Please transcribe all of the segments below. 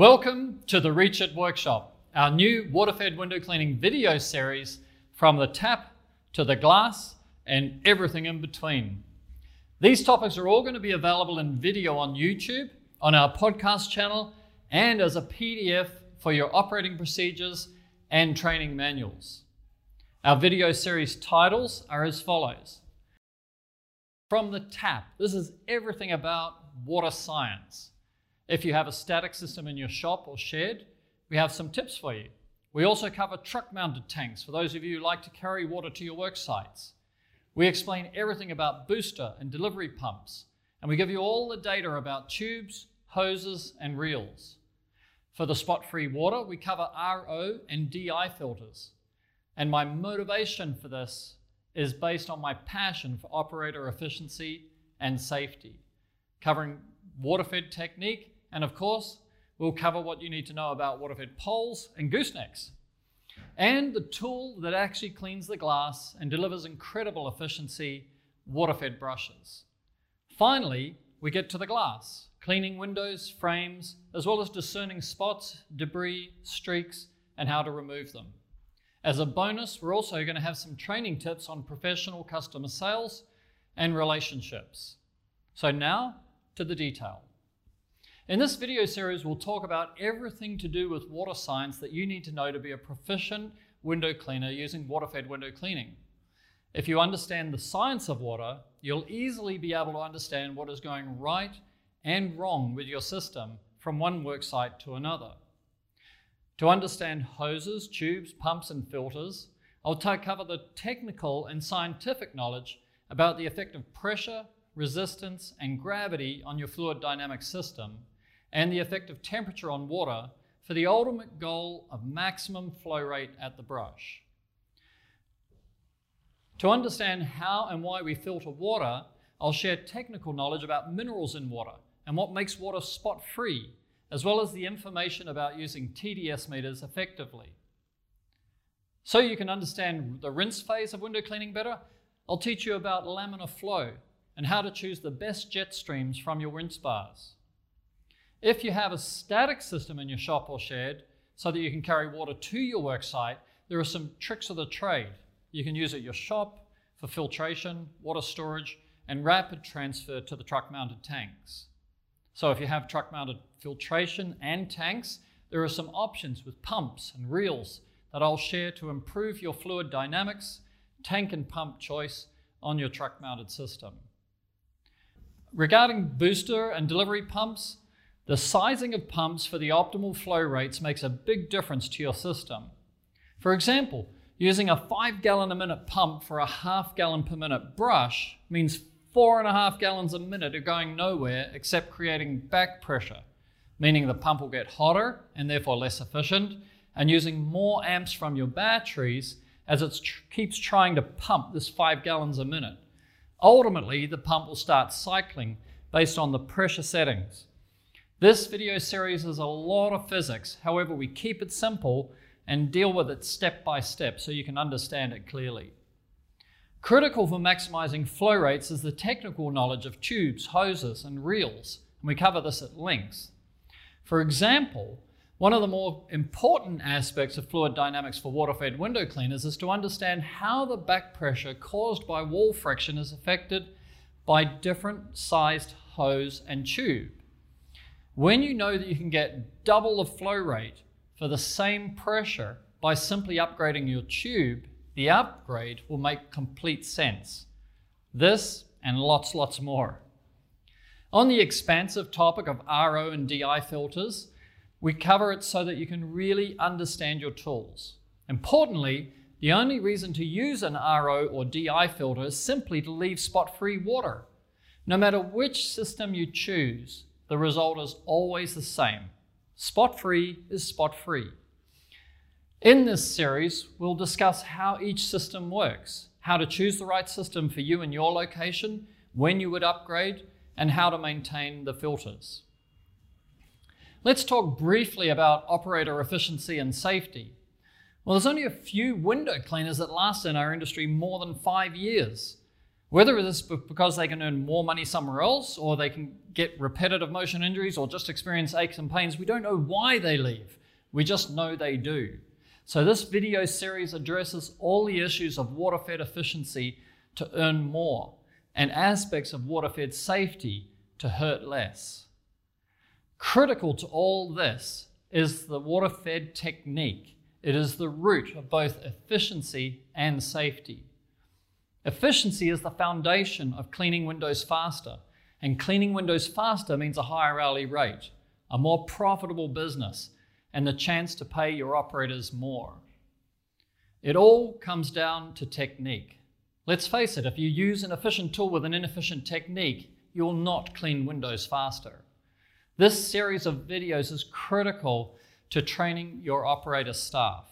Welcome to the Reach It Workshop, our new water-fed window cleaning video series from the tap to the glass and everything in between. These topics are all going to be available in video on YouTube, on our podcast channel, and as a PDF for your operating procedures and training manuals. Our video series titles are as follows. From the tap, this is everything about water science. If you have a static system in your shop or shed, we have some tips for you. We also cover truck mounted tanks for those of you who like to carry water to your work sites. We explain everything about booster and delivery pumps, and we give you all the data about tubes, hoses, and reels. For the spot free water, we cover RO and DI filters. And my motivation for this is based on my passion for operator efficiency and safety, covering water fed technique and of course, we'll cover what you need to know about water-fed poles and goosenecks. And the tool that actually cleans the glass and delivers incredible efficiency, water-fed brushes. Finally, we get to the glass, cleaning windows, frames, as well as discerning spots, debris, streaks, and how to remove them. As a bonus, we're also going to have some training tips on professional customer sales and relationships. So now to the detail. In this video series, we'll talk about everything to do with water science that you need to know to be a proficient window cleaner using water-fed window cleaning. If you understand the science of water, you'll easily be able to understand what is going right and wrong with your system from one worksite to another. To understand hoses, tubes, pumps, and filters, I'll cover the technical and scientific knowledge about the effect of pressure, resistance, and gravity on your fluid dynamic system and the effect of temperature on water for the ultimate goal of maximum flow rate at the brush. To understand how and why we filter water, I'll share technical knowledge about minerals in water and what makes water spot free, as well as the information about using TDS meters effectively. So you can understand the rinse phase of window cleaning better, I'll teach you about laminar flow and how to choose the best jet streams from your rinse bars. If you have a static system in your shop or shed so that you can carry water to your work site, there are some tricks of the trade. You can use it at your shop for filtration, water storage, and rapid transfer to the truck mounted tanks. So if you have truck mounted filtration and tanks, there are some options with pumps and reels that I'll share to improve your fluid dynamics, tank and pump choice on your truck mounted system. Regarding booster and delivery pumps, the sizing of pumps for the optimal flow rates makes a big difference to your system. For example, using a 5 gallon a minute pump for a half gallon per minute brush means four and a half gallons a minute are going nowhere except creating back pressure, meaning the pump will get hotter and therefore less efficient, and using more amps from your batteries as it tr- keeps trying to pump this 5 gallons a minute. Ultimately, the pump will start cycling based on the pressure settings. This video series is a lot of physics, however, we keep it simple and deal with it step by step so you can understand it clearly. Critical for maximizing flow rates is the technical knowledge of tubes, hoses, and reels, and we cover this at length. For example, one of the more important aspects of fluid dynamics for water-fed window cleaners is to understand how the back pressure caused by wall friction is affected by different sized hose and tube. When you know that you can get double the flow rate for the same pressure by simply upgrading your tube, the upgrade will make complete sense. This and lots, lots more. On the expansive topic of RO and DI filters, we cover it so that you can really understand your tools. Importantly, the only reason to use an RO or DI filter is simply to leave spot free water. No matter which system you choose, the result is always the same. Spot free is spot free. In this series, we'll discuss how each system works, how to choose the right system for you and your location, when you would upgrade, and how to maintain the filters. Let's talk briefly about operator efficiency and safety. Well, there's only a few window cleaners that last in our industry more than five years. Whether it is because they can earn more money somewhere else, or they can get repetitive motion injuries, or just experience aches and pains, we don't know why they leave. We just know they do. So, this video series addresses all the issues of water fed efficiency to earn more and aspects of water fed safety to hurt less. Critical to all this is the water fed technique. It is the root of both efficiency and safety. Efficiency is the foundation of cleaning windows faster, and cleaning windows faster means a higher hourly rate, a more profitable business, and the chance to pay your operators more. It all comes down to technique. Let's face it, if you use an efficient tool with an inefficient technique, you'll not clean windows faster. This series of videos is critical to training your operator staff.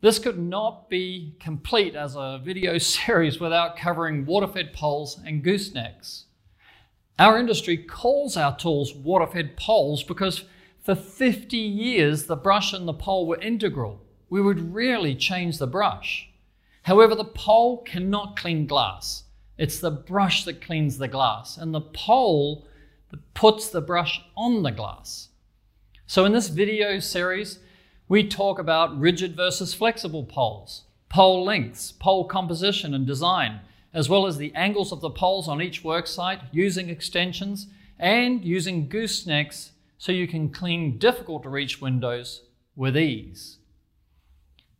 This could not be complete as a video series without covering water-fed poles and goosenecks. Our industry calls our tools water-fed poles because for 50 years the brush and the pole were integral. We would rarely change the brush. However, the pole cannot clean glass. It's the brush that cleans the glass, and the pole that puts the brush on the glass. So, in this video series, we talk about rigid versus flexible poles, pole lengths, pole composition and design, as well as the angles of the poles on each worksite using extensions and using goosenecks so you can clean difficult to reach windows with ease.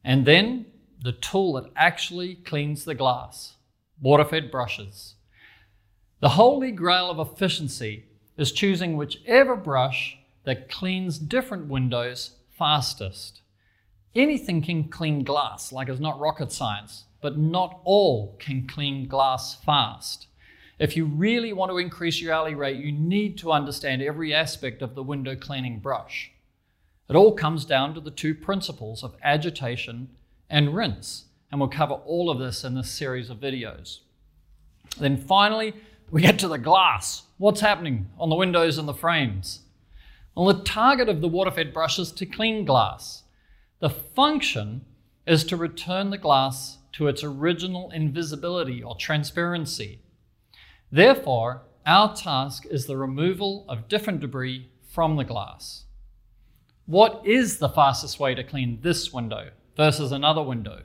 And then the tool that actually cleans the glass, water fed brushes. The holy grail of efficiency is choosing whichever brush that cleans different windows fastest. Anything can clean glass, like it's not rocket science, but not all can clean glass fast. If you really want to increase your alley rate, you need to understand every aspect of the window cleaning brush. It all comes down to the two principles of agitation and rinse, and we'll cover all of this in this series of videos. Then finally, we get to the glass. What's happening on the windows and the frames? Well, the target of the water-fed brush is to clean glass. The function is to return the glass to its original invisibility or transparency. Therefore, our task is the removal of different debris from the glass. What is the fastest way to clean this window versus another window?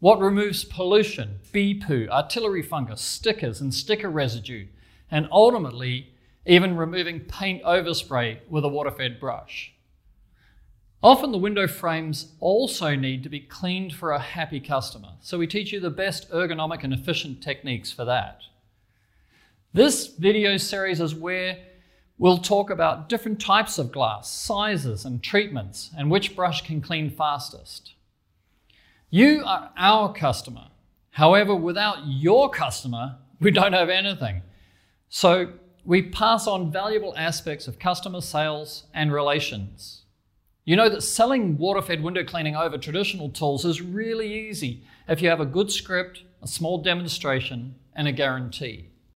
What removes pollution, bee poo, artillery fungus, stickers, and sticker residue, and ultimately even removing paint overspray with a water fed brush. Often the window frames also need to be cleaned for a happy customer, so we teach you the best ergonomic and efficient techniques for that. This video series is where we'll talk about different types of glass, sizes and treatments, and which brush can clean fastest. You are our customer. However, without your customer, we don't have anything. So we pass on valuable aspects of customer sales and relations. You know that selling water fed window cleaning over traditional tools is really easy if you have a good script, a small demonstration, and a guarantee.